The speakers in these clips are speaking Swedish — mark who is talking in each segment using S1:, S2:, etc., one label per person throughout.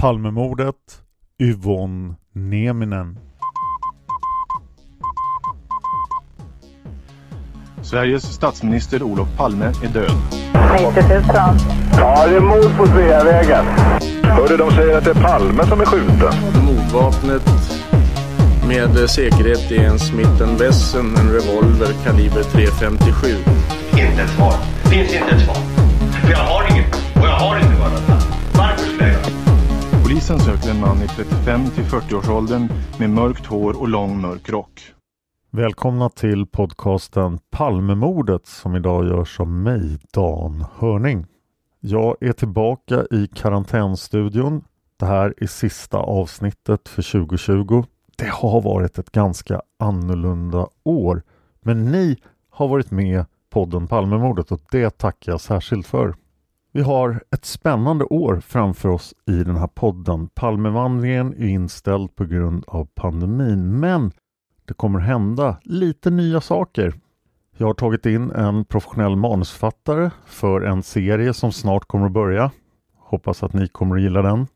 S1: Palmemordet Yvonne Nieminen
S2: Sveriges statsminister Olof Palme är död.
S3: 90 000.
S4: Ja, det är mord på Sveavägen. Hörde de säger att det är Palme som är skjuten.
S5: Mordvapnet med säkerhet är en Smith Wesson, en revolver kaliber .357.
S6: Inte ett svar. Finns inte ett svar. För jag har inget. Och jag har inte
S2: Polisen söker en man i 35 till 40-årsåldern med mörkt hår och lång mörk rock.
S1: Välkomna till podcasten Palmemordet som idag görs av mig, Dan Hörning. Jag är tillbaka i karantänstudion. Det här är sista avsnittet för 2020. Det har varit ett ganska annorlunda år. Men ni har varit med podden Palmemordet och det tackar jag särskilt för. Vi har ett spännande år framför oss i den här podden. Palmevandringen är inställd på grund av pandemin men det kommer hända lite nya saker. Jag har tagit in en professionell manusfattare för en serie som snart kommer att börja. Hoppas att ni kommer att gilla den.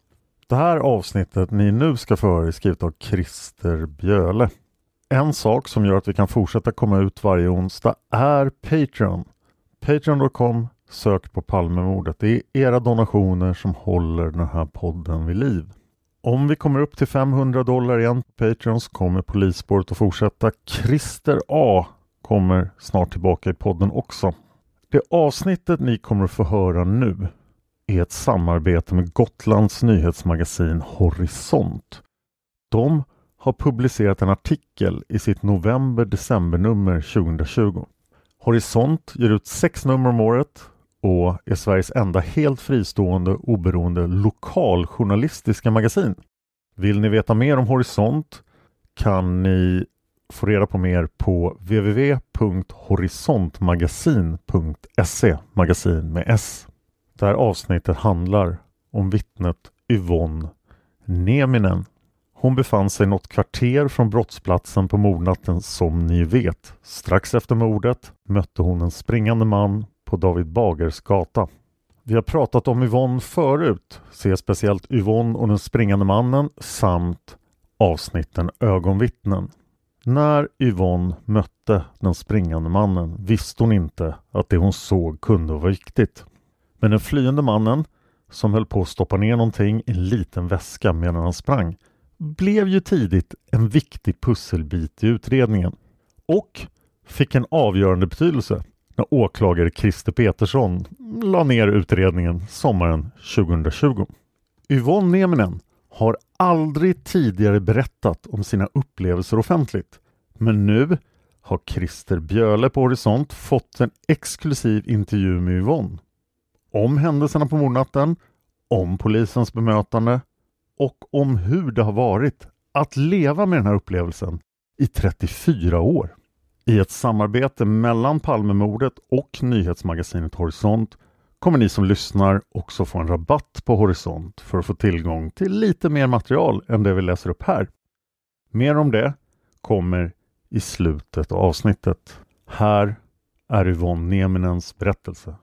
S1: Det här avsnittet ni nu ska få höra är skrivet av Christer Bjöle. En sak som gör att vi kan fortsätta komma ut varje onsdag är Patreon. Patreon.com Sök på Palmemordet. Det är era donationer som håller den här podden vid liv. Om vi kommer upp till 500 dollar igen på Patreon så kommer polisspåret att fortsätta. Christer A kommer snart tillbaka i podden också. Det avsnittet ni kommer att få höra nu är ett samarbete med Gotlands nyhetsmagasin Horisont. De har publicerat en artikel i sitt november-decembernummer 2020. Horisont ger ut sex nummer om året och är Sveriges enda helt fristående oberoende lokaljournalistiska magasin. Vill ni veta mer om Horisont kan ni få reda på mer på www.horisontmagasin.se Magasin med S. Det här avsnittet handlar om vittnet Yvonne Neminen. Hon befann sig något kvarter från brottsplatsen på mordnatten som ni vet. Strax efter mordet mötte hon en springande man på David Bagers gata. Vi har pratat om Yvonne förut, se speciellt Yvonne och den springande mannen samt avsnitten Ögonvittnen. När Yvonne mötte den springande mannen visste hon inte att det hon såg kunde vara viktigt. Men den flyende mannen, som höll på att stoppa ner någonting i en liten väska medan han sprang, blev ju tidigt en viktig pusselbit i utredningen och fick en avgörande betydelse när åklagare Christer Petersson la ner utredningen sommaren 2020. Yvonne Nieminen har aldrig tidigare berättat om sina upplevelser offentligt. Men nu har Christer Bjöle på Horisont fått en exklusiv intervju med Yvonne. Om händelserna på mordnatten, om polisens bemötande och om hur det har varit att leva med den här upplevelsen i 34 år. I ett samarbete mellan Palmemordet och nyhetsmagasinet Horisont kommer ni som lyssnar också få en rabatt på Horisont för att få tillgång till lite mer material än det vi läser upp här. Mer om det kommer i slutet av avsnittet. Här är Yvonne Nieminens berättelse.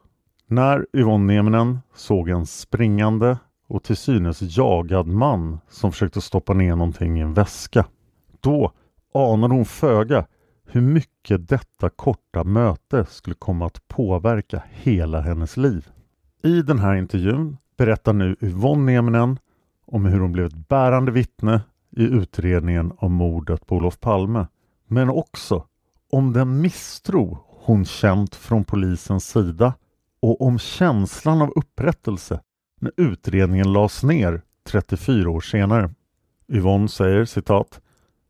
S1: När Yvonne Nieminen såg en springande och till synes jagad man som försökte stoppa ner någonting i en väska. Då anade hon föga hur mycket detta korta möte skulle komma att påverka hela hennes liv. I den här intervjun berättar nu Yvonne Nieminen om hur hon blev ett bärande vittne i utredningen om mordet på Olof Palme. Men också om den misstro hon känt från polisens sida och om känslan av upprättelse när utredningen lades ner 34 år senare. Yvonne säger citat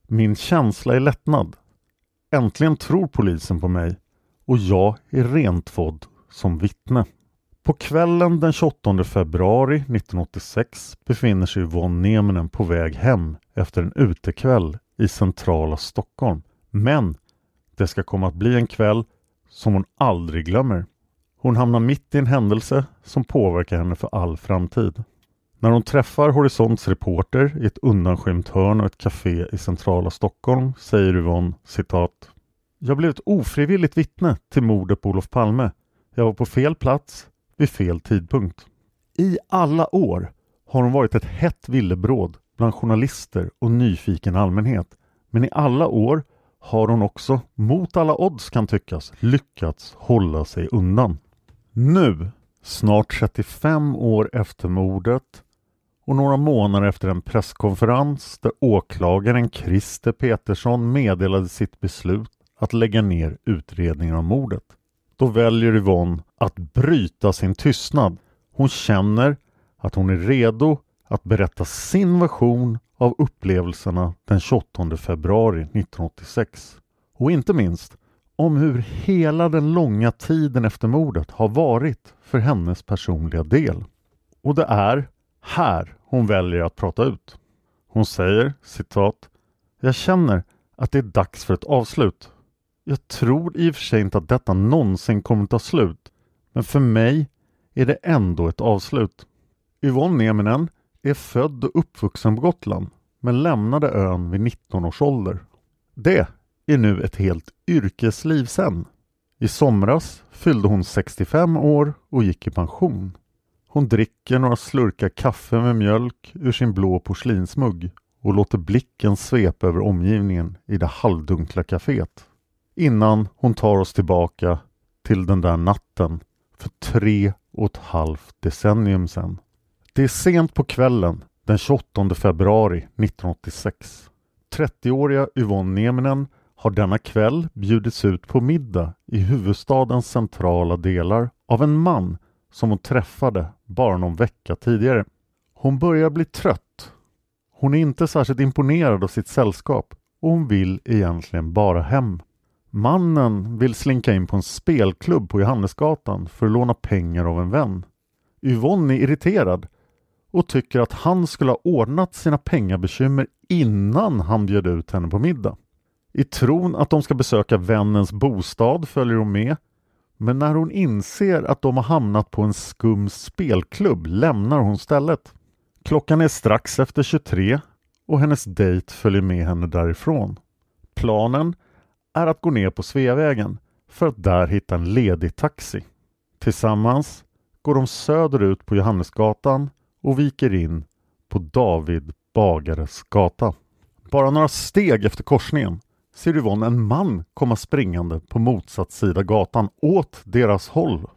S1: Min känsla är lättnad. Äntligen tror polisen på mig och jag är rentvådd som vittne. På kvällen den 28 februari 1986 befinner sig Yvonne Nieminen på väg hem efter en utekväll i centrala Stockholm. Men det ska komma att bli en kväll som hon aldrig glömmer. Hon hamnar mitt i en händelse som påverkar henne för all framtid. När hon träffar Horisonts reporter i ett undanskymt hörn av ett café i centrala Stockholm säger Yvonne citat Jag blev ett ofrivilligt vittne till mordet på Olof Palme. Jag var på fel plats vid fel tidpunkt. I alla år har hon varit ett hett villebråd bland journalister och nyfiken allmänhet. Men i alla år har hon också, mot alla odds kan tyckas, lyckats hålla sig undan. Nu, snart 35 år efter mordet och några månader efter en presskonferens där åklagaren Christer Petersson meddelade sitt beslut att lägga ner utredningen om mordet. Då väljer Yvonne att bryta sin tystnad. Hon känner att hon är redo att berätta sin version av upplevelserna den 28 februari 1986. Och inte minst om hur hela den långa tiden efter mordet har varit för hennes personliga del. Och det är här hon väljer att prata ut. Hon säger citat Jag känner att det är dags för ett avslut. Jag tror i och för sig inte att detta någonsin kommer ta slut. Men för mig är det ändå ett avslut. Yvonne Nieminen är född och uppvuxen på Gotland men lämnade ön vid 19 års ålder. Det är nu ett helt yrkesliv sen. I somras fyllde hon 65 år och gick i pension. Hon dricker några slurkar kaffe med mjölk ur sin blå porslinsmugg och låter blicken svepa över omgivningen i det halvdunkla kaféet. Innan hon tar oss tillbaka till den där natten för tre och ett halvt decennium sedan. Det är sent på kvällen den 28 februari 1986. 30-åriga Yvonne Nieminen har denna kväll bjudits ut på middag i huvudstadens centrala delar av en man som hon träffade bara någon vecka tidigare. Hon börjar bli trött. Hon är inte särskilt imponerad av sitt sällskap och hon vill egentligen bara hem. Mannen vill slinka in på en spelklubb på Johannesgatan för att låna pengar av en vän. Yvonne är irriterad och tycker att han skulle ha ordnat sina pengabekymmer innan han bjöd ut henne på middag. I tron att de ska besöka vännens bostad följer hon med men när hon inser att de har hamnat på en skum spelklubb lämnar hon stället. Klockan är strax efter 23 och hennes dejt följer med henne därifrån. Planen är att gå ner på Sveavägen för att där hitta en ledig taxi. Tillsammans går de söderut på Johannesgatan och viker in på David Bagares gata. Bara några steg efter korsningen ser Yvonne en man komma springande på motsatt sida gatan åt deras håll.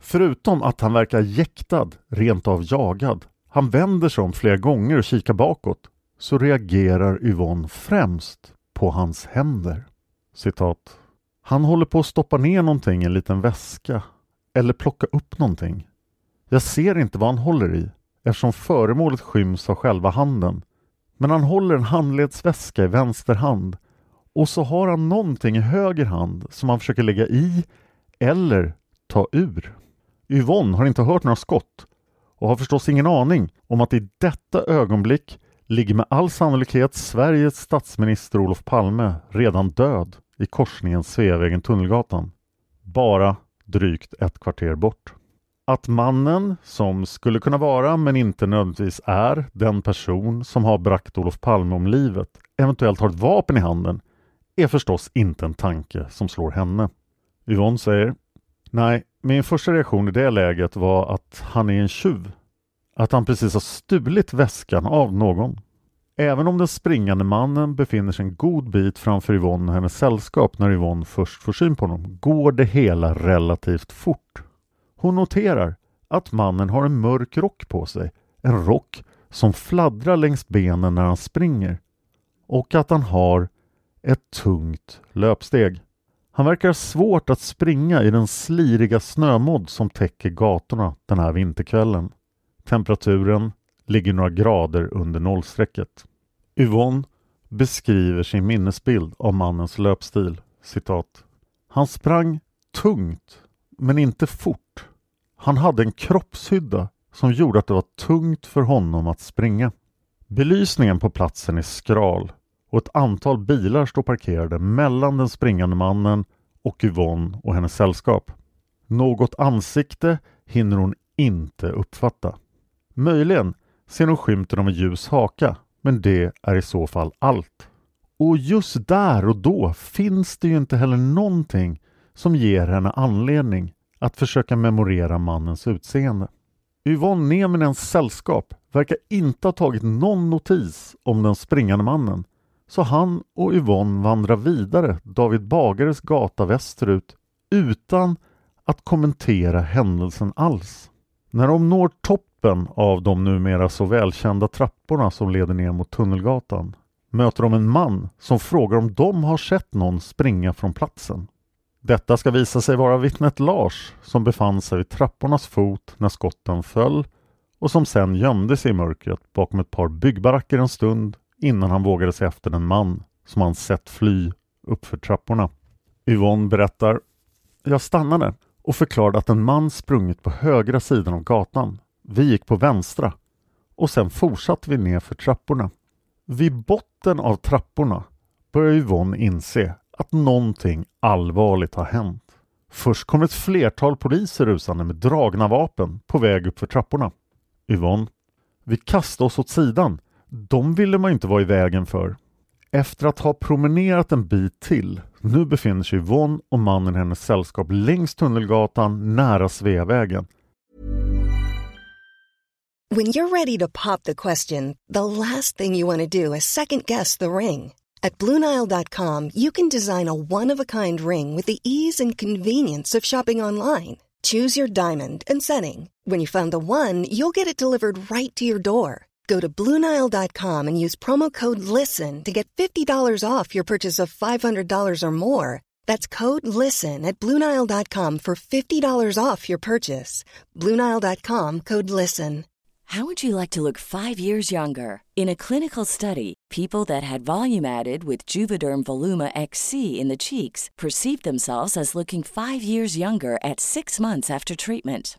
S1: Förutom att han verkar jäktad, rent av jagad, han vänder sig om flera gånger och kikar bakåt, så reagerar Yvonne främst på hans händer. Citat. Han håller på att stoppa ner någonting i en liten väska eller plocka upp någonting. Jag ser inte vad han håller i eftersom föremålet skyms av själva handen. Men han håller en handledsväska i vänster hand och så har han någonting i höger hand som han försöker lägga i eller ta ur. Yvonne har inte hört några skott och har förstås ingen aning om att i detta ögonblick ligger med all sannolikhet Sveriges statsminister Olof Palme redan död i korsningen Sveavägen-Tunnelgatan. Bara drygt ett kvarter bort. att mannen, som skulle kunna vara men inte nödvändigtvis är den person som har bragt Olof Palme om livet, eventuellt har ett vapen i handen, är förstås inte en tanke som slår henne. Yvonne säger Nej, min första reaktion i det läget var att han är en tjuv. Att han precis har stulit väskan av någon. Även om den springande mannen befinner sig en god bit framför Yvonne och hennes sällskap när Yvonne först får syn på honom går det hela relativt fort. Hon noterar att mannen har en mörk rock på sig, en rock som fladdrar längs benen när han springer och att han har ett tungt löpsteg. Han verkar ha svårt att springa i den sliriga snömodd som täcker gatorna den här vinterkvällen. Temperaturen ligger några grader under nollstrecket. Yvonne beskriver sin minnesbild av mannens löpstil. Citat. Han sprang tungt, men inte fort. Han hade en kroppshydda som gjorde att det var tungt för honom att springa. Belysningen på platsen är skral och ett antal bilar står parkerade mellan den springande mannen och Yvonne och hennes sällskap. Något ansikte hinner hon inte uppfatta. Möjligen ser hon skymten av en ljus haka, men det är i så fall allt. Och just där och då finns det ju inte heller någonting som ger henne anledning att försöka memorera mannens utseende. Yvonne Neminens sällskap verkar inte ha tagit någon notis om den springande mannen så han och Yvonne vandrar vidare David Bagares gata västerut utan att kommentera händelsen alls. När de når toppen av de numera så välkända trapporna som leder ner mot Tunnelgatan möter de en man som frågar om de har sett någon springa från platsen. Detta ska visa sig vara vittnet Lars som befann sig vid trappornas fot när skotten föll och som sen gömde sig i mörkret bakom ett par byggbaracker en stund innan han vågade se efter den man som han sett fly uppför trapporna. Yvonne berättar Jag stannade och förklarade att en man sprungit på högra sidan av gatan. Vi gick på vänstra och sen fortsatte vi ner för trapporna. Vid botten av trapporna börjar Yvonne inse att någonting allvarligt har hänt. Först kom ett flertal poliser rusande med dragna vapen på väg upp för trapporna. Yvonne, vi kastade oss åt sidan. De ville man inte vara i vägen för. Efter att ha promenerat en bit till, nu befinner sig Yvonne och mannen i hennes sällskap längs Tunnelgatan nära Sveavägen.
S3: When you're ready to pop the question, the last thing you want to do is second guess the ring. At BlueNile.com you can design a one-of-a-kind ring with the ease and convenience of shopping online. Choose your diamond and setting. When you find the one, you'll get it delivered right to your door. Go to Bluenile.com and use promo code LISTEN to get $50 off your purchase of $500 or more. That's code LISTEN at Bluenile.com for $50 off your purchase. Bluenile.com code LISTEN.
S7: How would you like to look five years younger? In a clinical study, people that had volume added with Juvederm Voluma XC in the cheeks perceived themselves as looking five years younger at six months after treatment.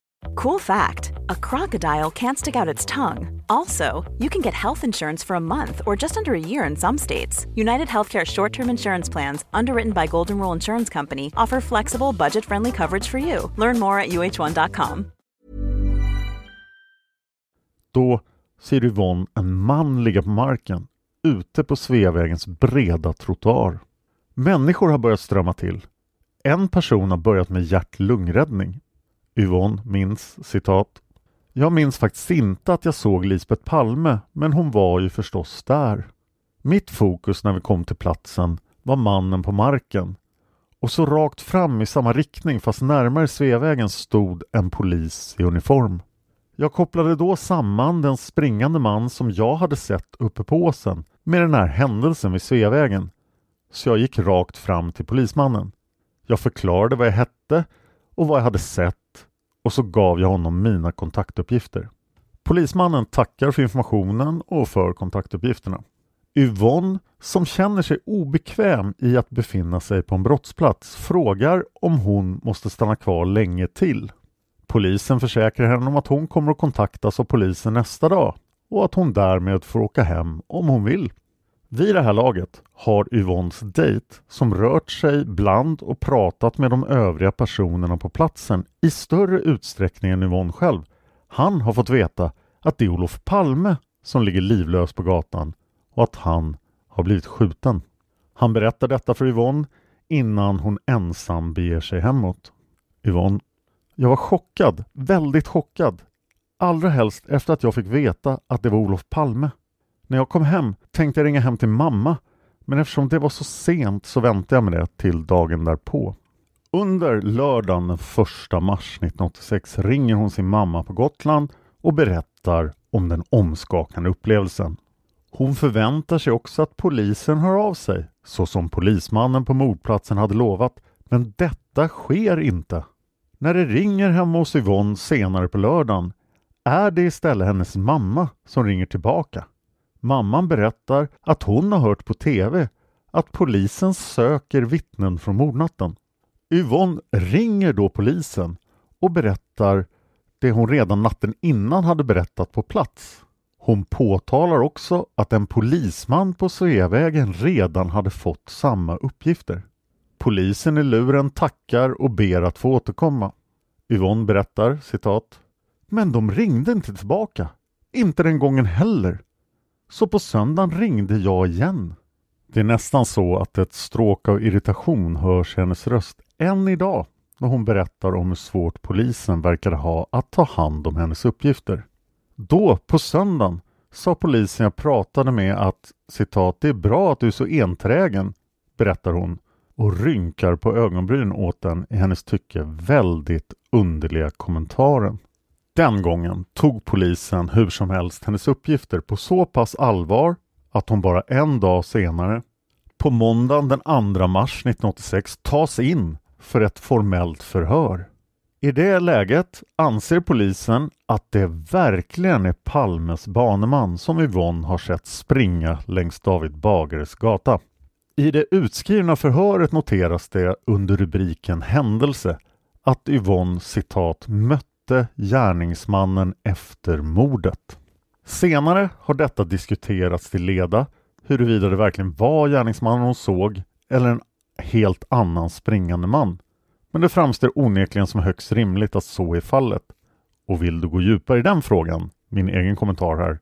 S8: Cool fact a crocodile can't stick out its tongue. Also, you can get health insurance for a month or just under a year in some states. United Healthcare short term insurance plans, underwritten by Golden Rule Insurance Company, offer flexible, budget friendly coverage for you. Learn more at uh1.com.
S1: Då ser Yvonne en man ligga på marken ute på Sveavägens breda trottoar. Människor har börjat strömma till. En person har börjat med hjärt-lungräddning. Yvonne minns citat Jag minns faktiskt inte att jag såg Lisbeth Palme men hon var ju förstås där. Mitt fokus när vi kom till platsen var mannen på marken och så rakt fram i samma riktning fast närmare Sveavägen stod en polis i uniform. Jag kopplade då samman den springande man som jag hade sett uppe på åsen med den här händelsen vid Sveavägen. Så jag gick rakt fram till polismannen. Jag förklarade vad jag hette och vad jag hade sett och så gav jag honom mina kontaktuppgifter. Polismannen tackar för informationen och för kontaktuppgifterna. Yvonne, som känner sig obekväm i att befinna sig på en brottsplats, frågar om hon måste stanna kvar länge till. Polisen försäkrar henne om att hon kommer att kontaktas av polisen nästa dag och att hon därmed får åka hem om hon vill. Vid det här laget har Yvonnes dejt, som rört sig bland och pratat med de övriga personerna på platsen i större utsträckning än Yvonne själv, han har fått veta att det är Olof Palme som ligger livlös på gatan och att han har blivit skjuten. Han berättar detta för Yvonne innan hon ensam beger sig hemåt. Yvonne, jag var chockad, väldigt chockad. Allra helst efter att jag fick veta att det var Olof Palme. När jag kom hem tänkte jag ringa hem till mamma men eftersom det var så sent så väntade jag med det till dagen därpå. Under lördagen den 1 mars 1986 ringer hon sin mamma på Gotland och berättar om den omskakande upplevelsen. Hon förväntar sig också att polisen hör av sig, så som polismannen på mordplatsen hade lovat, men detta sker inte. När det ringer hemma hos Yvonne senare på lördagen är det istället hennes mamma som ringer tillbaka. Mamman berättar att hon har hört på TV att polisen söker vittnen från mordnatten. Yvonne ringer då polisen och berättar det hon redan natten innan hade berättat på plats. Hon påtalar också att en polisman på Sveavägen redan hade fått samma uppgifter. Polisen i luren tackar och ber att få återkomma. Yvonne berättar citat Men de ringde inte tillbaka. Inte den gången heller. Så på söndagen ringde jag igen. Det är nästan så att ett stråk av irritation hörs i hennes röst än idag när hon berättar om hur svårt polisen verkade ha att ta hand om hennes uppgifter. Då, på söndagen, sa polisen jag pratade med att citat, det är bra att du är så enträgen, berättar hon och rynkar på ögonbrynen åt den i hennes tycke väldigt underliga kommentaren. Den gången tog polisen hur som helst hennes uppgifter på så pass allvar att hon bara en dag senare, på måndagen den 2 mars 1986, tas in för ett formellt förhör. I det läget anser polisen att det verkligen är Palmes baneman som Yvonne har sett springa längs David Bagares gata. I det utskrivna förhöret noteras det under rubriken Händelse att Yvonne citat mötte gärningsmannen efter mordet. Senare har detta diskuterats till leda huruvida det verkligen var gärningsmannen hon såg eller en helt annan springande man. Men det framstår onekligen som högst rimligt att så är fallet. Och vill du gå djupare i den frågan, min egen kommentar här,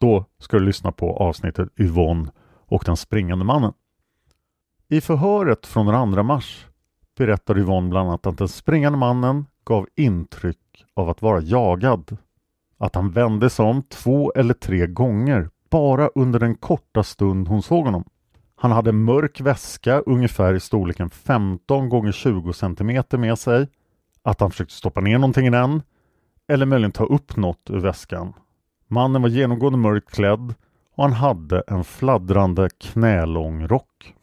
S1: då ska du lyssna på avsnittet Yvonne och den springande mannen. I förhöret från den 2 mars berättar Yvonne bland annat att den springande mannen gav intryck av att vara jagad. Att han vände sig om två eller tre gånger bara under den korta stund hon såg honom. Han hade en mörk väska ungefär i storleken 15 gånger 20 cm med sig. Att han försökte stoppa ner någonting i den. Eller möjligen ta upp något ur väskan. Mannen var genomgående mörkt klädd och han hade en fladdrande knälång rock.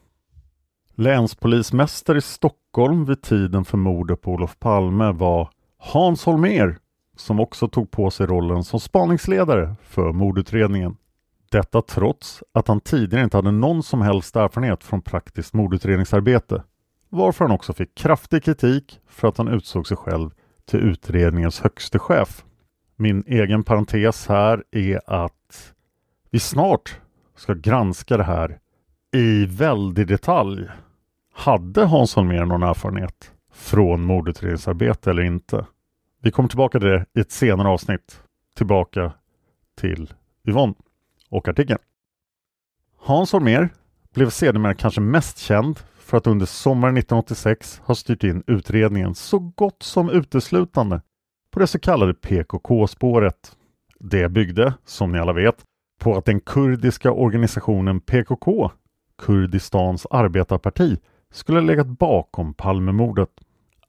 S1: Länspolismästare i Stockholm vid tiden för mordet på Olof Palme var Hans Holmer som också tog på sig rollen som spaningsledare för mordutredningen. Detta trots att han tidigare inte hade någon som helst erfarenhet från praktiskt mordutredningsarbete. Varför han också fick kraftig kritik för att han utsåg sig själv till utredningens högste chef. Min egen parentes här är att vi snart ska granska det här i väldig detalj. Hade Hans Holmér någon erfarenhet från mordutredningsarbete eller inte? Vi kommer tillbaka till det i ett senare avsnitt. Tillbaka till Yvonne och artikeln. Hans Holmér blev sedermera kanske mest känd för att under sommaren 1986 ha styrt in utredningen så gott som uteslutande på det så kallade PKK-spåret. Det byggde, som ni alla vet, på att den kurdiska organisationen PKK, Kurdistans arbetarparti, skulle ha legat bakom Palmemordet.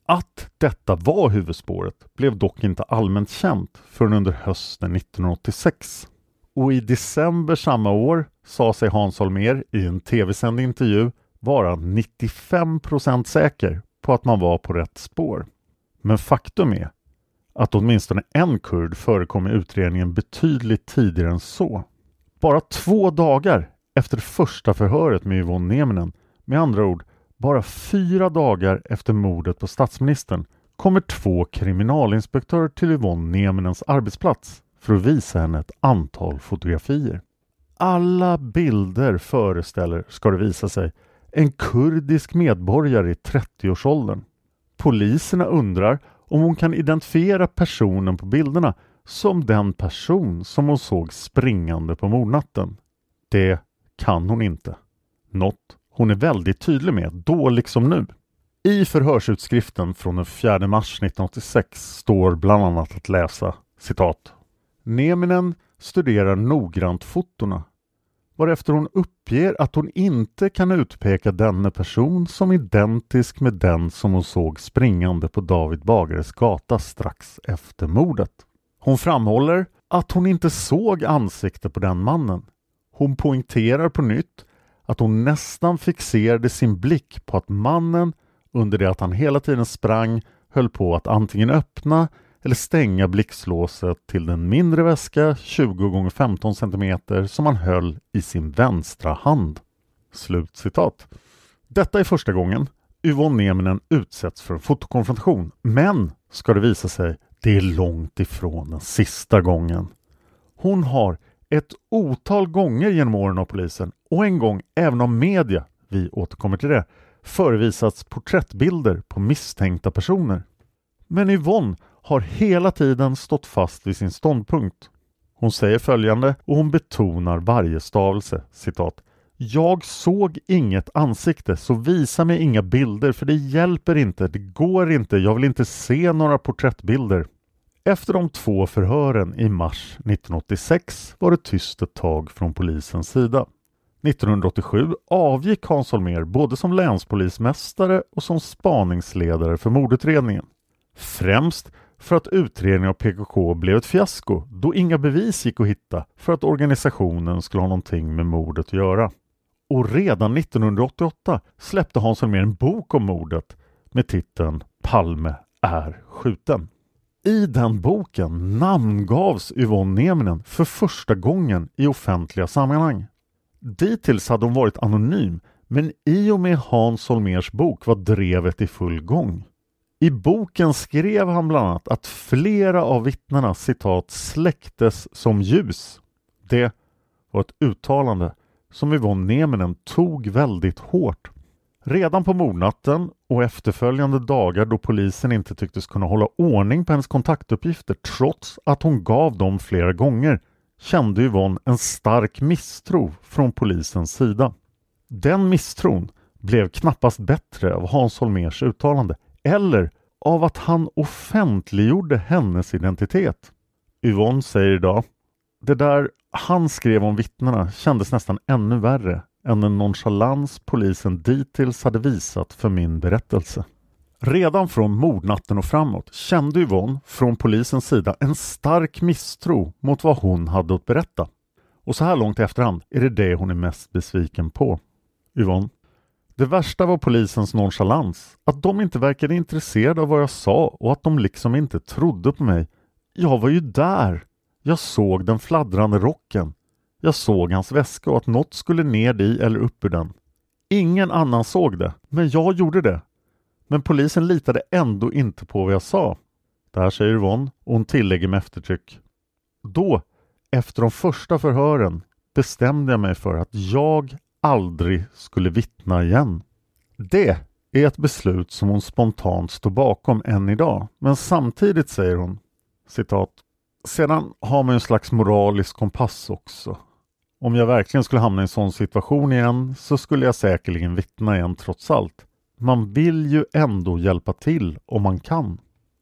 S1: Att detta var huvudspåret blev dock inte allmänt känt förrän under hösten 1986. Och i december samma år sa sig Hans Holmér i en tv-sänd intervju vara 95% säker på att man var på rätt spår. Men faktum är att åtminstone en kurd förekom i utredningen betydligt tidigare än så. Bara två dagar efter första förhöret med Yvonne Nieminen, med andra ord bara fyra dagar efter mordet på statsministern, kommer två kriminalinspektörer till Yvonne Nieminens arbetsplats för att visa henne ett antal fotografier. Alla bilder föreställer, ska det visa sig, en kurdisk medborgare i 30-årsåldern. Poliserna undrar om hon kan identifiera personen på bilderna som den person som hon såg springande på mordnatten. Det kan hon inte. Något hon är väldigt tydlig med, då liksom nu. I förhörsutskriften från den 4 mars 1986 står bland annat att läsa citat Neminen studerar noggrant fotona varefter hon uppger att hon inte kan utpeka denne person som identisk med den som hon såg springande på David Bagares gata strax efter mordet. Hon framhåller att hon inte såg ansikte på den mannen. Hon poängterar på nytt att hon nästan fixerade sin blick på att mannen under det att han hela tiden sprang höll på att antingen öppna eller stänga blixtlåset till den mindre väska 20 x 15 cm som han höll i sin vänstra hand. Slut citat. Detta är första gången Yvonne Nieminen utsätts för en fotokonfrontation, men ska det visa sig, det är långt ifrån den sista gången. Hon har ett otal gånger genom åren av polisen och en gång även av media, vi återkommer till det, förevisats porträttbilder på misstänkta personer. Men Yvonne har hela tiden stått fast vid sin ståndpunkt. Hon säger följande och hon betonar varje stavelse, citat. Jag såg inget ansikte så visa mig inga bilder för det hjälper inte, det går inte, jag vill inte se några porträttbilder. Efter de två förhören i mars 1986 var det tyst ett tag från polisens sida. 1987 avgick Hans Holmér både som länspolismästare och som spaningsledare för mordutredningen. Främst för att utredningen av PKK blev ett fiasko då inga bevis gick att hitta för att organisationen skulle ha någonting med mordet att göra. Och redan 1988 släppte Hans Holmér en bok om mordet med titeln Palme är skjuten. I den boken namngavs Yvonne Nieminen för första gången i offentliga sammanhang. Dittills hade hon varit anonym men i och med Hans Holmers bok var drevet i full gång. I boken skrev han bland annat att flera av vittnena citat släcktes som ljus. Det var ett uttalande som Yvonne Nieminen tog väldigt hårt. Redan på mordnatten och efterföljande dagar då polisen inte tycktes kunna hålla ordning på hennes kontaktuppgifter trots att hon gav dem flera gånger kände Yvonne en stark misstro från polisens sida. Den misstron blev knappast bättre av Hans Holmers uttalande eller av att han offentliggjorde hennes identitet. Yvonne säger idag det där han skrev om vittnena kändes nästan ännu värre än den nonchalans polisen dittills hade visat för min berättelse. Redan från mordnatten och framåt kände Yvonne från polisens sida en stark misstro mot vad hon hade att berätta. Och så här långt i efterhand är det det hon är mest besviken på. Yvonne, det värsta var polisens nonchalans, att de inte verkade intresserade av vad jag sa och att de liksom inte trodde på mig. Jag var ju där! Jag såg den fladdrande rocken. Jag såg hans väska och att något skulle ner i eller upp ur den. Ingen annan såg det, men jag gjorde det. Men polisen litade ändå inte på vad jag sa. Det här säger Yvonne och hon tillägger med eftertryck. Då, efter de första förhören, bestämde jag mig för att jag aldrig skulle vittna igen. Det är ett beslut som hon spontant står bakom än idag. Men samtidigt säger hon citat Sedan har man en slags moralisk kompass också. Om jag verkligen skulle hamna i en sån situation igen så skulle jag säkerligen vittna igen trots allt. Man vill ju ändå hjälpa till om man kan.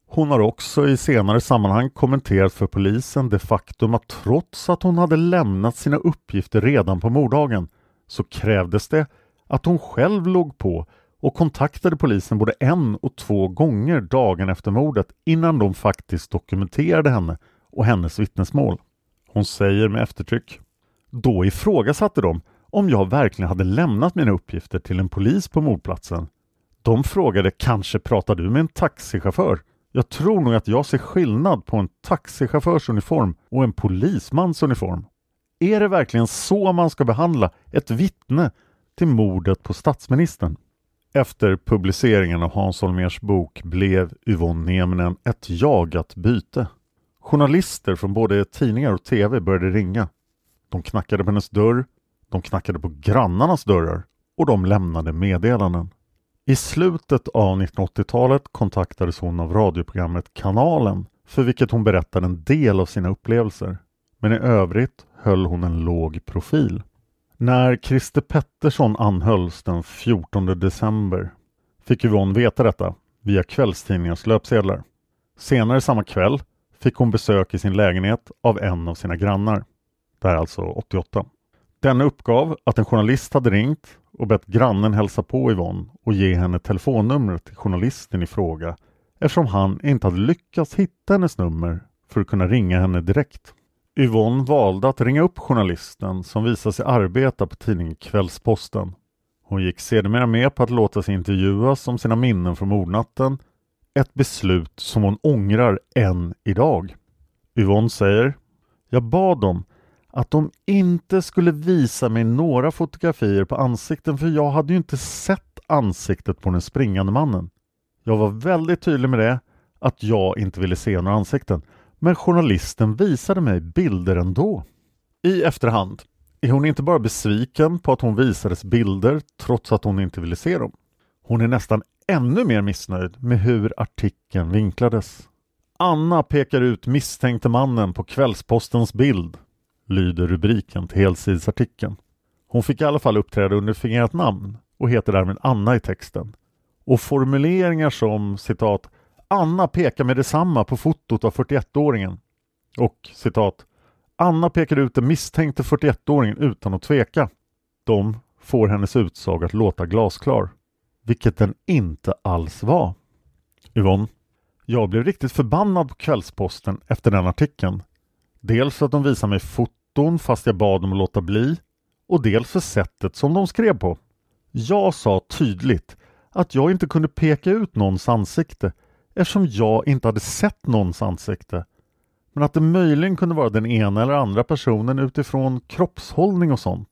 S1: Hon har också i senare sammanhang kommenterat för polisen det faktum att trots att hon hade lämnat sina uppgifter redan på morddagen så krävdes det att hon själv låg på och kontaktade polisen både en och två gånger dagen efter mordet innan de faktiskt dokumenterade henne och hennes vittnesmål. Hon säger med eftertryck. Då ifrågasatte de om jag verkligen hade lämnat mina uppgifter till en polis på mordplatsen. De frågade kanske pratar du med en taxichaufför? Jag tror nog att jag ser skillnad på en taxichaufförs uniform och en polismans uniform. Är det verkligen så man ska behandla ett vittne till mordet på statsministern? Efter publiceringen av Hans Holmérs bok blev Yvonne Nieminen ett jagat byte. Journalister från både tidningar och tv började ringa. De knackade på hennes dörr, de knackade på grannarnas dörrar och de lämnade meddelanden. I slutet av 1980-talet kontaktades hon av radioprogrammet Kanalen för vilket hon berättade en del av sina upplevelser. Men i övrigt höll hon en låg profil. När Christer Pettersson anhölls den 14 december fick Yvonne veta detta via kvällstidningens löpsedlar. Senare samma kväll fick hon besök i sin lägenhet av en av sina grannar. Det här är alltså 88. Denne uppgav att en journalist hade ringt och bett grannen hälsa på Yvonne och ge henne telefonnumret till journalisten i fråga eftersom han inte hade lyckats hitta hennes nummer för att kunna ringa henne direkt. Yvonne valde att ringa upp journalisten som visade sig arbeta på tidningen Kvällsposten. Hon gick sedermera med på att låta sig intervjuas om sina minnen från mordnatten. Ett beslut som hon ångrar än idag. Yvonne säger Jag bad dem att de inte skulle visa mig några fotografier på ansikten för jag hade ju inte sett ansiktet på den springande mannen. Jag var väldigt tydlig med det, att jag inte ville se några ansikten. Men journalisten visade mig bilder ändå. I efterhand är hon inte bara besviken på att hon visades bilder trots att hon inte ville se dem. Hon är nästan ännu mer missnöjd med hur artikeln vinklades. Anna pekar ut misstänkte mannen på Kvällspostens bild, lyder rubriken till helsidesartikeln. Hon fick i alla fall uppträda under fingerat namn och heter därmed Anna i texten. Och formuleringar som citat Anna pekar med detsamma på fotot av 41-åringen. Och citat Anna pekar ut den misstänkte 41-åringen utan att tveka. De får hennes utsaga att låta glasklar. Vilket den inte alls var. Yvonne, jag blev riktigt förbannad på Kvällsposten efter den artikeln. Dels för att de visade mig foton fast jag bad dem att låta bli och dels för sättet som de skrev på. Jag sa tydligt att jag inte kunde peka ut någons ansikte eftersom jag inte hade sett någons ansikte. Men att det möjligen kunde vara den ena eller andra personen utifrån kroppshållning och sånt.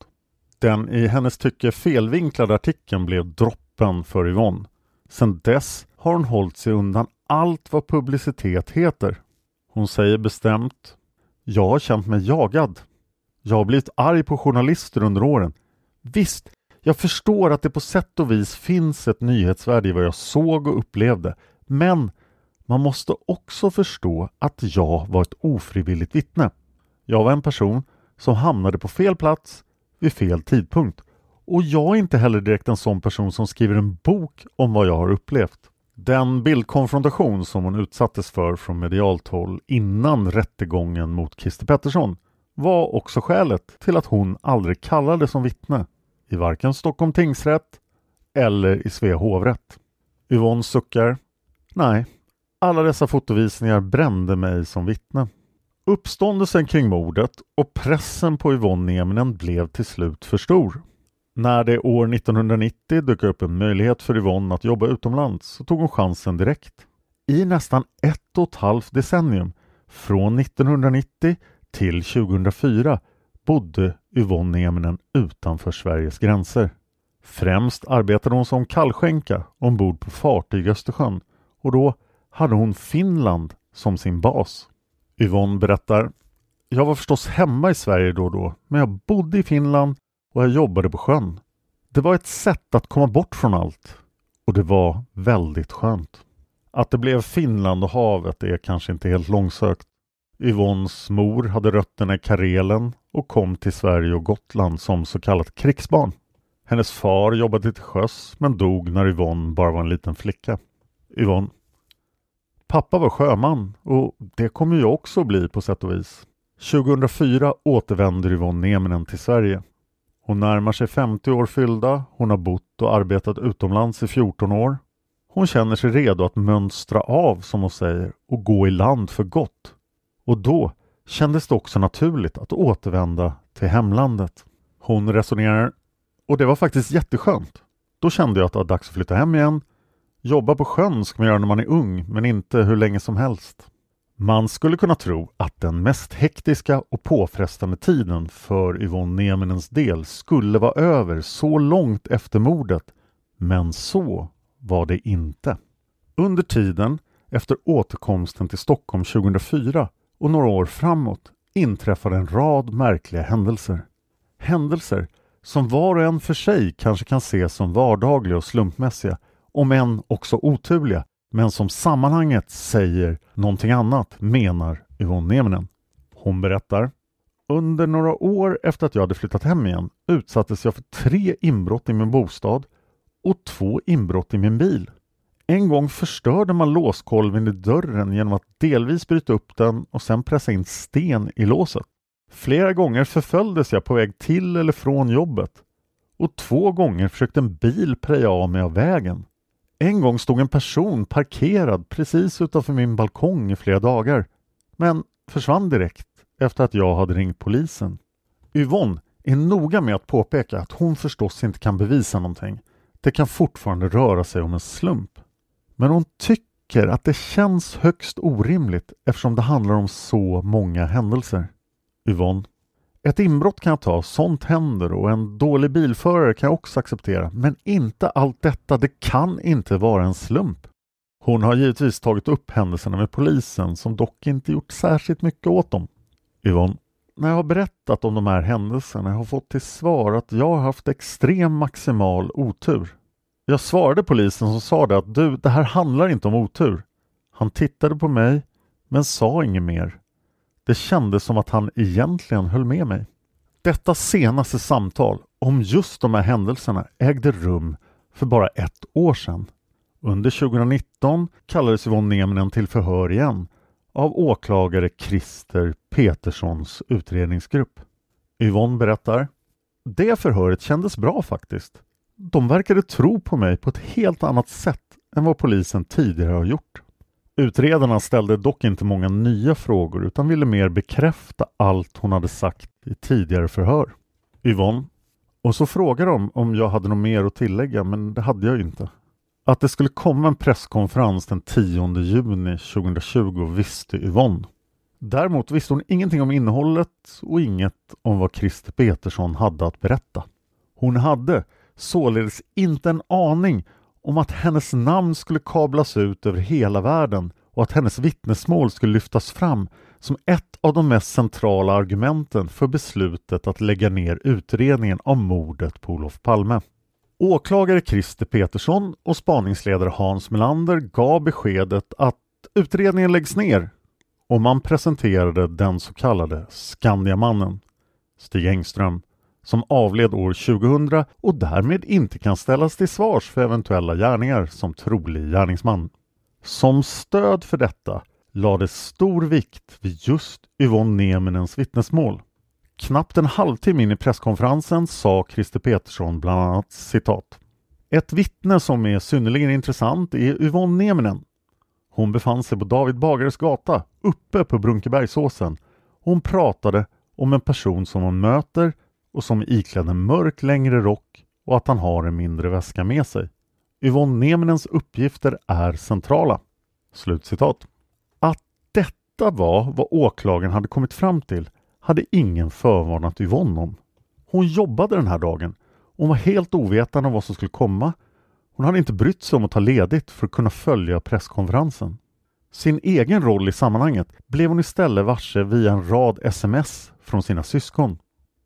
S1: Den i hennes tycke felvinklade artikeln blev droppen för Yvonne. Sedan dess har hon hållit sig undan allt vad publicitet heter. Hon säger bestämt Jag har känt mig jagad. Jag har blivit arg på journalister under åren. Visst, jag förstår att det på sätt och vis finns ett nyhetsvärde i vad jag såg och upplevde. Men man måste också förstå att jag var ett ofrivilligt vittne. Jag var en person som hamnade på fel plats vid fel tidpunkt. Och jag är inte heller direkt en sån person som skriver en bok om vad jag har upplevt. Den bildkonfrontation som hon utsattes för från medialt håll innan rättegången mot Christer Pettersson var också skälet till att hon aldrig kallades som vittne i varken Stockholm tingsrätt eller i Svea hovrätt. Yvonne suckar Nej, alla dessa fotovisningar brände mig som vittne. Uppståndelsen kring mordet och pressen på Yvonne Nieminen blev till slut för stor. När det år 1990 dök upp en möjlighet för Yvonne att jobba utomlands så tog hon chansen direkt. I nästan ett och ett halvt decennium, från 1990 till 2004, bodde Yvonne Nieminen utanför Sveriges gränser. Främst arbetade hon som kallskänka ombord på fartyg i Östersjön och då hade hon Finland som sin bas. Yvonne berättar Jag var förstås hemma i Sverige då och då, men jag bodde i Finland och jag jobbade på sjön. Det var ett sätt att komma bort från allt och det var väldigt skönt. Att det blev Finland och havet är kanske inte helt långsökt. Yvonnes mor hade rötterna i Karelen och kom till Sverige och Gotland som så kallat krigsbarn. Hennes far jobbade till sjöss men dog när Yvonne bara var en liten flicka. Yvonne. Pappa var sjöman och det kommer jag också bli på sätt och vis. 2004 återvänder Yvonne Nieminen till Sverige. Hon närmar sig 50 år fyllda, hon har bott bott och arbetat utomlands i 14 år. Hon känner sig redo att mönstra av, som hon säger, och gå i land för gott. Och då kändes det också naturligt att återvända till hemlandet. Hon resonerar, och det var faktiskt jätteskönt. Då kände jag att det var dags att flytta hem igen. Jobba på sjön ska man göra när man är ung, men inte hur länge som helst. Man skulle kunna tro att den mest hektiska och påfrestande tiden för Yvonne Nieminens del skulle vara över så långt efter mordet, men så var det inte. Under tiden efter återkomsten till Stockholm 2004 och några år framåt inträffar en rad märkliga händelser. Händelser som var och en för sig kanske kan ses som vardagliga och slumpmässiga, om än också oturliga, men som sammanhanget säger någonting annat, menar Yvonne Nieminen. Hon berättar under några år efter att jag hade flyttat hem igen utsattes jag för tre inbrott i min bostad och två inbrott i min bil. En gång förstörde man låskolven i dörren genom att delvis bryta upp den och sen pressa in sten i låset. Flera gånger förföljdes jag på väg till eller från jobbet och två gånger försökte en bil preja av mig av vägen. En gång stod en person parkerad precis utanför min balkong i flera dagar men försvann direkt efter att jag hade ringt polisen. Yvonne är noga med att påpeka att hon förstås inte kan bevisa någonting. Det kan fortfarande röra sig om en slump. Men hon tycker att det känns högst orimligt eftersom det handlar om så många händelser. Yvonne. Ett inbrott kan jag ta, sånt händer och en dålig bilförare kan jag också acceptera. Men inte allt detta, det kan inte vara en slump. Hon har givetvis tagit upp händelserna med polisen som dock inte gjort särskilt mycket åt dem. Yvonne. När jag har berättat om de här händelserna jag har fått till svar att jag har haft extrem maximal otur. Jag svarade polisen som sa det att du, det här handlar inte om otur. Han tittade på mig men sa inget mer. Det kändes som att han egentligen höll med mig. Detta senaste samtal om just de här händelserna ägde rum för bara ett år sedan. Under 2019 kallades Yvonne Nieminen till förhör igen av åklagare Christer Peterssons utredningsgrupp. Yvonne berättar Det förhöret kändes bra faktiskt. De verkade tro på mig på ett helt annat sätt än vad polisen tidigare har gjort. Utredarna ställde dock inte många nya frågor utan ville mer bekräfta allt hon hade sagt i tidigare förhör. Yvonne. Och så frågade de om jag hade något mer att tillägga men det hade jag inte. Att det skulle komma en presskonferens den 10 juni 2020 visste Yvonne. Däremot visste hon ingenting om innehållet och inget om vad Christer Petersson hade att berätta. Hon hade således inte en aning om att hennes namn skulle kablas ut över hela världen och att hennes vittnesmål skulle lyftas fram som ett av de mest centrala argumenten för beslutet att lägga ner utredningen av mordet på Olof Palme. Åklagare Christer Petersson och spaningsledare Hans Melander gav beskedet att utredningen läggs ner och man presenterade den så kallade Skandiamannen, Stig Engström, som avled år 2000 och därmed inte kan ställas till svars för eventuella gärningar som trolig gärningsman. Som stöd för detta lades stor vikt vid just Yvonne Nieminens vittnesmål. Knappt en halvtimme in i presskonferensen sa Christer Petersson bland annat citat. Ett vittne som är synnerligen intressant är Yvonne Nieminen. Hon befann sig på David Bagares gata uppe på Brunkebergsåsen. Hon pratade om en person som hon möter och som är iklädd en mörk längre rock och att han har en mindre väska med sig. Yvonne Neminens uppgifter är centrala. Slutcitat. Att detta var vad åklagaren hade kommit fram till hade ingen förvarnat Yvonne om. Hon jobbade den här dagen. Hon var helt ovetande om vad som skulle komma. Hon hade inte brytt sig om att ta ledigt för att kunna följa presskonferensen. Sin egen roll i sammanhanget blev hon istället varse via en rad sms från sina syskon.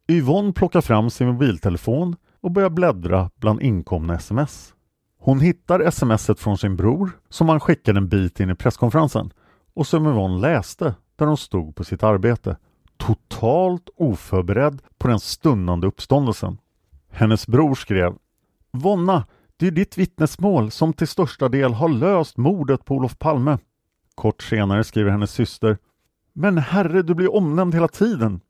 S1: Yvonne plockar fram sin mobiltelefon och börjar bläddra bland inkomna sms. Hon hittar smset från sin bror som han skickade en bit in i presskonferensen och som Yvonne läste där hon stod på sitt arbete totalt oförberedd på den stundande uppståndelsen. Hennes bror skrev Vonna, det är ditt vittnesmål som till största del har löst mordet på Olof Palme. Kort senare skriver hennes syster Men herre, du blir omnämnd hela tiden.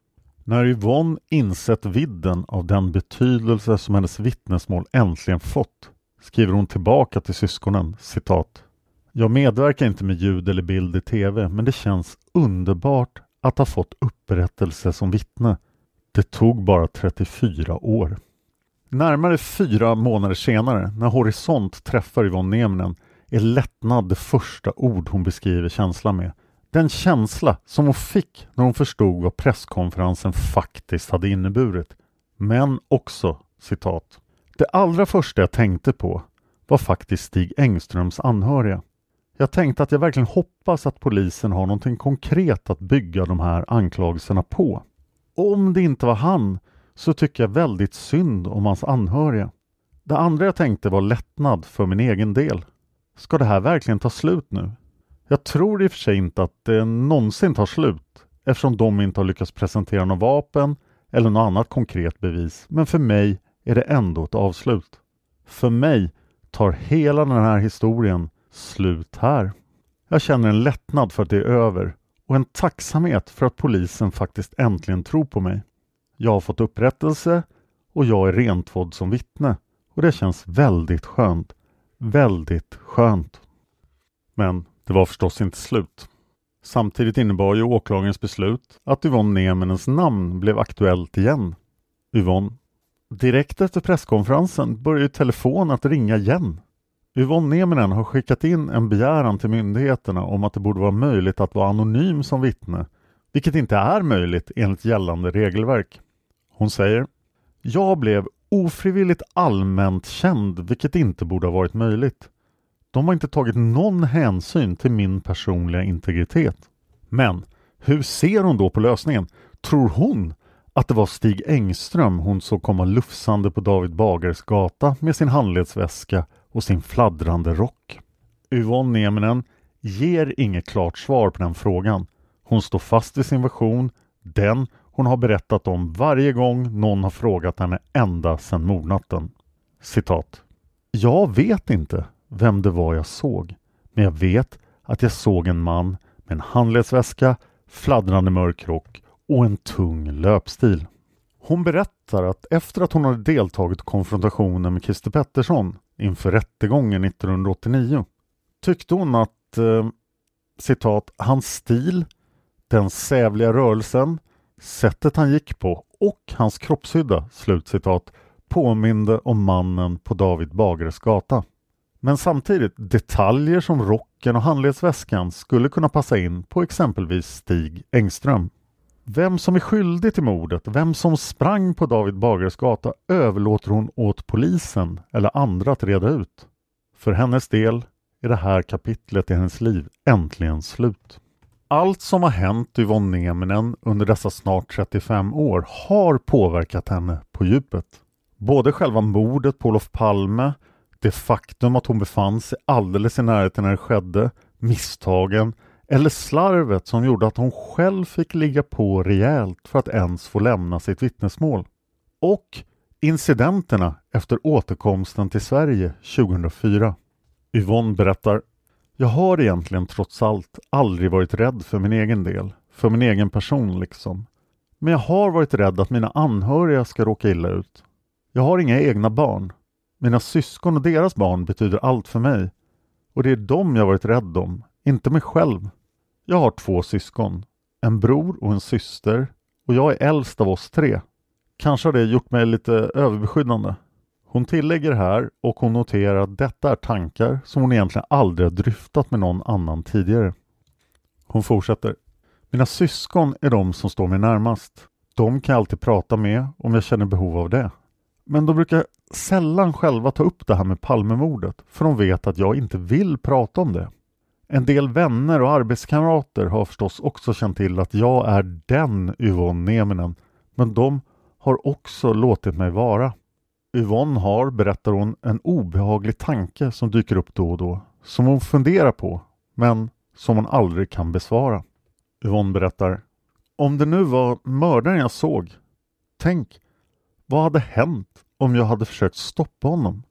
S1: När Yvonne insett vidden av den betydelse som hennes vittnesmål äntligen fått skriver hon tillbaka till syskonen citat Jag medverkar inte med ljud eller bild i TV men det känns underbart att ha fått upprättelse som vittne. Det tog bara 34 år. Närmare fyra månader senare, när Horisont träffar Yvonne Nieminen, är lättnad det första ord hon beskriver känslan med. Den känsla som hon fick när hon förstod vad presskonferensen faktiskt hade inneburit. Men också, citat, det allra första jag tänkte på var faktiskt Stig Engströms anhöriga. Jag tänkte att jag verkligen hoppas att polisen har någonting konkret att bygga de här anklagelserna på. Om det inte var han så tycker jag väldigt synd om hans anhöriga. Det andra jag tänkte var lättnad för min egen del. Ska det här verkligen ta slut nu? Jag tror i och för sig inte att det någonsin tar slut eftersom de inte har lyckats presentera något vapen eller något annat konkret bevis. Men för mig är det ändå ett avslut. För mig tar hela den här historien slut här. Jag känner en lättnad för att det är över och en tacksamhet för att polisen faktiskt äntligen tror på mig. Jag har fått upprättelse och jag är rentvådd som vittne och det känns väldigt skönt. Väldigt skönt. Men det var förstås inte slut. Samtidigt innebar ju åklagarens beslut att Yvonne Nemenens namn blev aktuellt igen. Yvonne. Direkt efter presskonferensen började telefonen att ringa igen. Yvonne Nieminen har skickat in en begäran till myndigheterna om att det borde vara möjligt att vara anonym som vittne, vilket inte är möjligt enligt gällande regelverk. Hon säger Jag blev ofrivilligt allmänt känd, vilket inte borde ha varit möjligt. De har inte tagit någon hänsyn till min personliga integritet. Men hur ser hon då på lösningen? Tror hon att det var Stig Engström hon såg komma lufsande på David Bagares gata med sin handledsväska och sin fladdrande rock? Yvonne Nieminen ger inget klart svar på den frågan. Hon står fast vid sin version, den hon har berättat om varje gång någon har frågat henne ända sedan mordnatten. Citat. Jag vet inte vem det var jag såg, men jag vet att jag såg en man med en handledsväska, fladdrande mörk rock och en tung löpstil. Hon berättar att efter att hon hade deltagit i konfrontationen med Christer Pettersson inför rättegången 1989 tyckte hon att eh, citat, hans stil, den sävliga rörelsen, sättet han gick på och hans kroppshydda slutcitat påminde om mannen på David Bagares gata. Men samtidigt, detaljer som rocken och handledsväskan skulle kunna passa in på exempelvis Stig Engström. Vem som är skyldig till mordet, vem som sprang på David Bagares gata överlåter hon åt polisen eller andra att reda ut. För hennes del är det här kapitlet i hennes liv äntligen slut. Allt som har hänt Yvonne Nieminen under dessa snart 35 år har påverkat henne på djupet. Både själva mordet på Olof Palme, det faktum att hon befann sig alldeles i närheten när det skedde, misstagen eller slarvet som gjorde att hon själv fick ligga på rejält för att ens få lämna sitt vittnesmål. Och incidenterna efter återkomsten till Sverige 2004. Yvonne berättar Jag har egentligen trots allt aldrig varit rädd för min egen del, för min egen person liksom. Men jag har varit rädd att mina anhöriga ska råka illa ut. Jag har inga egna barn. Mina syskon och deras barn betyder allt för mig. Och det är dem jag varit rädd om, inte mig själv. Jag har två syskon, en bror och en syster och jag är äldst av oss tre. Kanske har det gjort mig lite överbeskyddande. Hon tillägger här och hon noterar att detta är tankar som hon egentligen aldrig har dryftat med någon annan tidigare. Hon fortsätter. Mina syskon är de som står mig närmast. De kan jag alltid prata med om jag känner behov av det. Men de brukar sällan själva ta upp det här med Palmemordet för de vet att jag inte vill prata om det. En del vänner och arbetskamrater har förstås också känt till att jag är den Yvonne Nieminen men de har också låtit mig vara. Yvonne har, berättar hon, en obehaglig tanke som dyker upp då och då som hon funderar på men som hon aldrig kan besvara. Yvonne berättar Om det nu var mördaren jag såg, tänk vad hade hänt om jag hade försökt stoppa honom?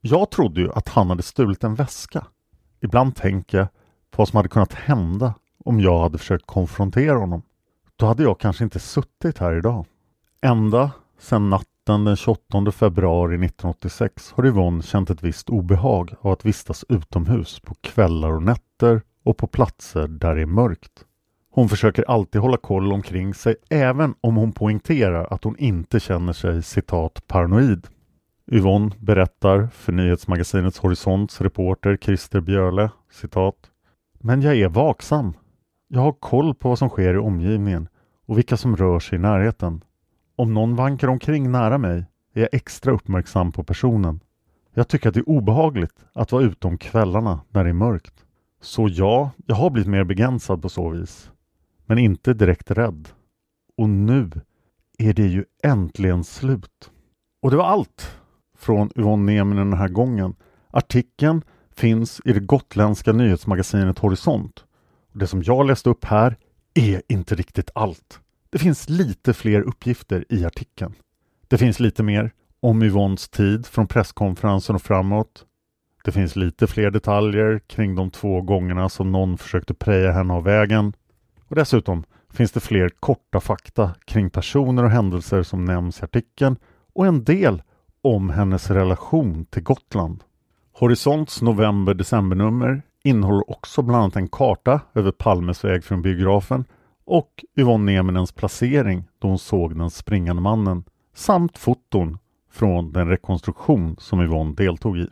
S1: Jag trodde ju att han hade stulit en väska. Ibland tänker jag på vad som hade kunnat hända om jag hade försökt konfrontera honom. då hade jag kanske inte suttit här idag. Ända sedan natten den 28 februari 1986 har Yvonne känt ett visst obehag av att vistas utomhus på kvällar och nätter och på platser där det är mörkt. Hon försöker alltid hålla koll omkring sig även om hon poängterar att hon inte känner sig citat paranoid. Yvonne berättar för nyhetsmagasinets Horisonts reporter Christer Björle citat Men jag är vaksam. Jag har koll på vad som sker i omgivningen och vilka som rör sig i närheten. Om någon vankar omkring nära mig är jag extra uppmärksam på personen. Jag tycker att det är obehagligt att vara ute om kvällarna när det är mörkt. Så ja, jag har blivit mer begränsad på så vis. Men inte direkt rädd. Och nu är det ju äntligen slut. Och det var allt från Yvonne Nieminen den här gången. Artikeln finns i det gotländska nyhetsmagasinet Horisont. Och det som jag läste upp här är inte riktigt allt. Det finns lite fler uppgifter i artikeln. Det finns lite mer om Yvonnes tid från presskonferensen och framåt. Det finns lite fler detaljer kring de två gångerna som någon försökte preja henne av vägen. Och dessutom finns det fler korta fakta kring personer och händelser som nämns i artikeln och en del om hennes relation till Gotland. Horisonts november-decembernummer innehåller också bland annat en karta över Palmes väg från biografen och Yvonne Nieminens placering då hon såg den springande mannen samt foton från den rekonstruktion som Yvonne deltog i.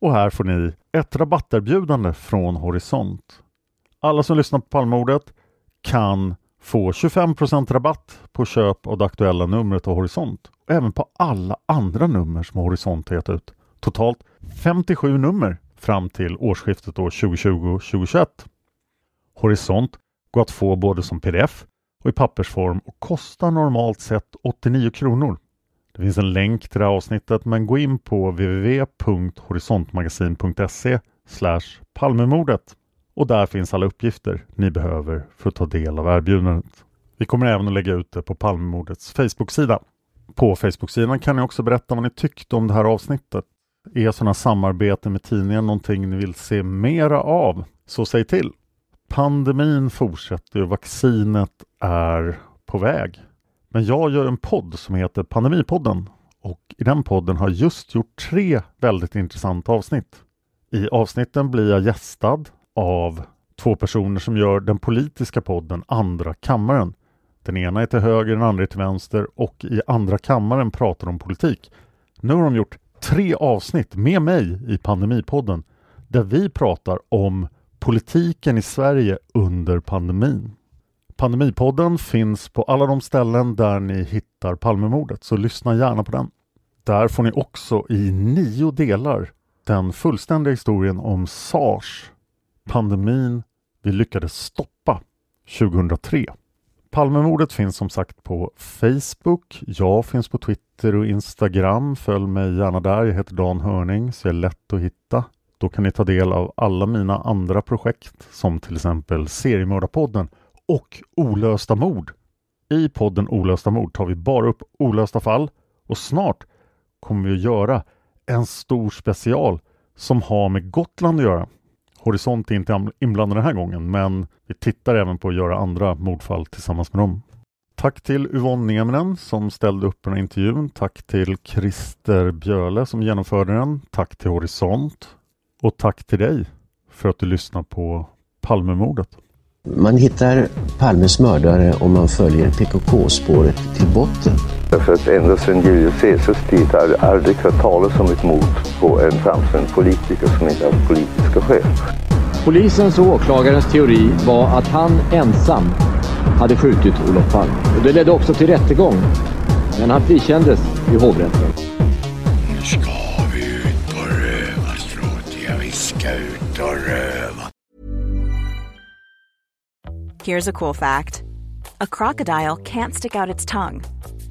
S1: Och här får ni ett rabatterbjudande från Horisont. Alla som lyssnar på Palmordet kan få 25% rabatt på köp av det aktuella numret av Horisont och även på alla andra nummer som Horisont har gett ut. Totalt 57 nummer fram till årsskiftet 2020-2021. Horisont går att få både som pdf och i pappersform och kostar normalt sett 89 kronor. Det finns en länk till det här avsnittet men gå in på www.horisontmagasin.se Palmemordet och där finns alla uppgifter ni behöver för att ta del av erbjudandet. Vi kommer även att lägga ut det på Palmemordets Facebook-sida. På Facebook-sidan kan ni också berätta vad ni tyckte om det här avsnittet. Är sådana samarbeten med tidningen någonting ni vill se mera av? Så säg till! Pandemin fortsätter och vaccinet är på väg. Men jag gör en podd som heter Pandemipodden och i den podden har jag just gjort tre väldigt intressanta avsnitt. I avsnitten blir jag gästad av två personer som gör den politiska podden Andra kammaren. Den ena är till höger, den andra är till vänster och i Andra kammaren pratar de politik. Nu har de gjort tre avsnitt med mig i Pandemipodden där vi pratar om politiken i Sverige under pandemin. Pandemipodden finns på alla de ställen där ni hittar Palmemordet, så lyssna gärna på den. Där får ni också i nio delar den fullständiga historien om SARS, pandemin vi lyckades stoppa 2003. Palmemordet finns som sagt på Facebook. Jag finns på Twitter och Instagram. Följ mig gärna där. Jag heter Dan Hörning så jag är lätt att hitta. Då kan ni ta del av alla mina andra projekt som till exempel Seriemördarpodden och Olösta mord. I podden Olösta mord tar vi bara upp olösta fall och snart kommer vi att göra en stor special som har med Gotland att göra. Horisont är inte inblandad den här gången men vi tittar även på att göra andra mordfall tillsammans med dem. Tack till Yvonne Nieminen som ställde upp den här intervjun. Tack till Christer Björle som genomförde den. Tack till Horisont. Och tack till dig för att du lyssnar på Palmemordet.
S9: Man hittar Palmes mördare om man följer PKK-spåret till botten.
S10: Därför att ända sedan Julius Caesars tid har jag aldrig hört talas om ett mord på en framstående politiker som inte haft politiska skäl.
S11: Polisens och åklagarens teori var att han ensam hade skjutit Olof Palme. Och det ledde också till rättegång. Men han frikändes i hovrätten.
S12: Nu ska vi ut på rövarstråt. Ja, vi ska ut och röva.
S8: Here's a cool fact. A crocodile can't stick out its tongue.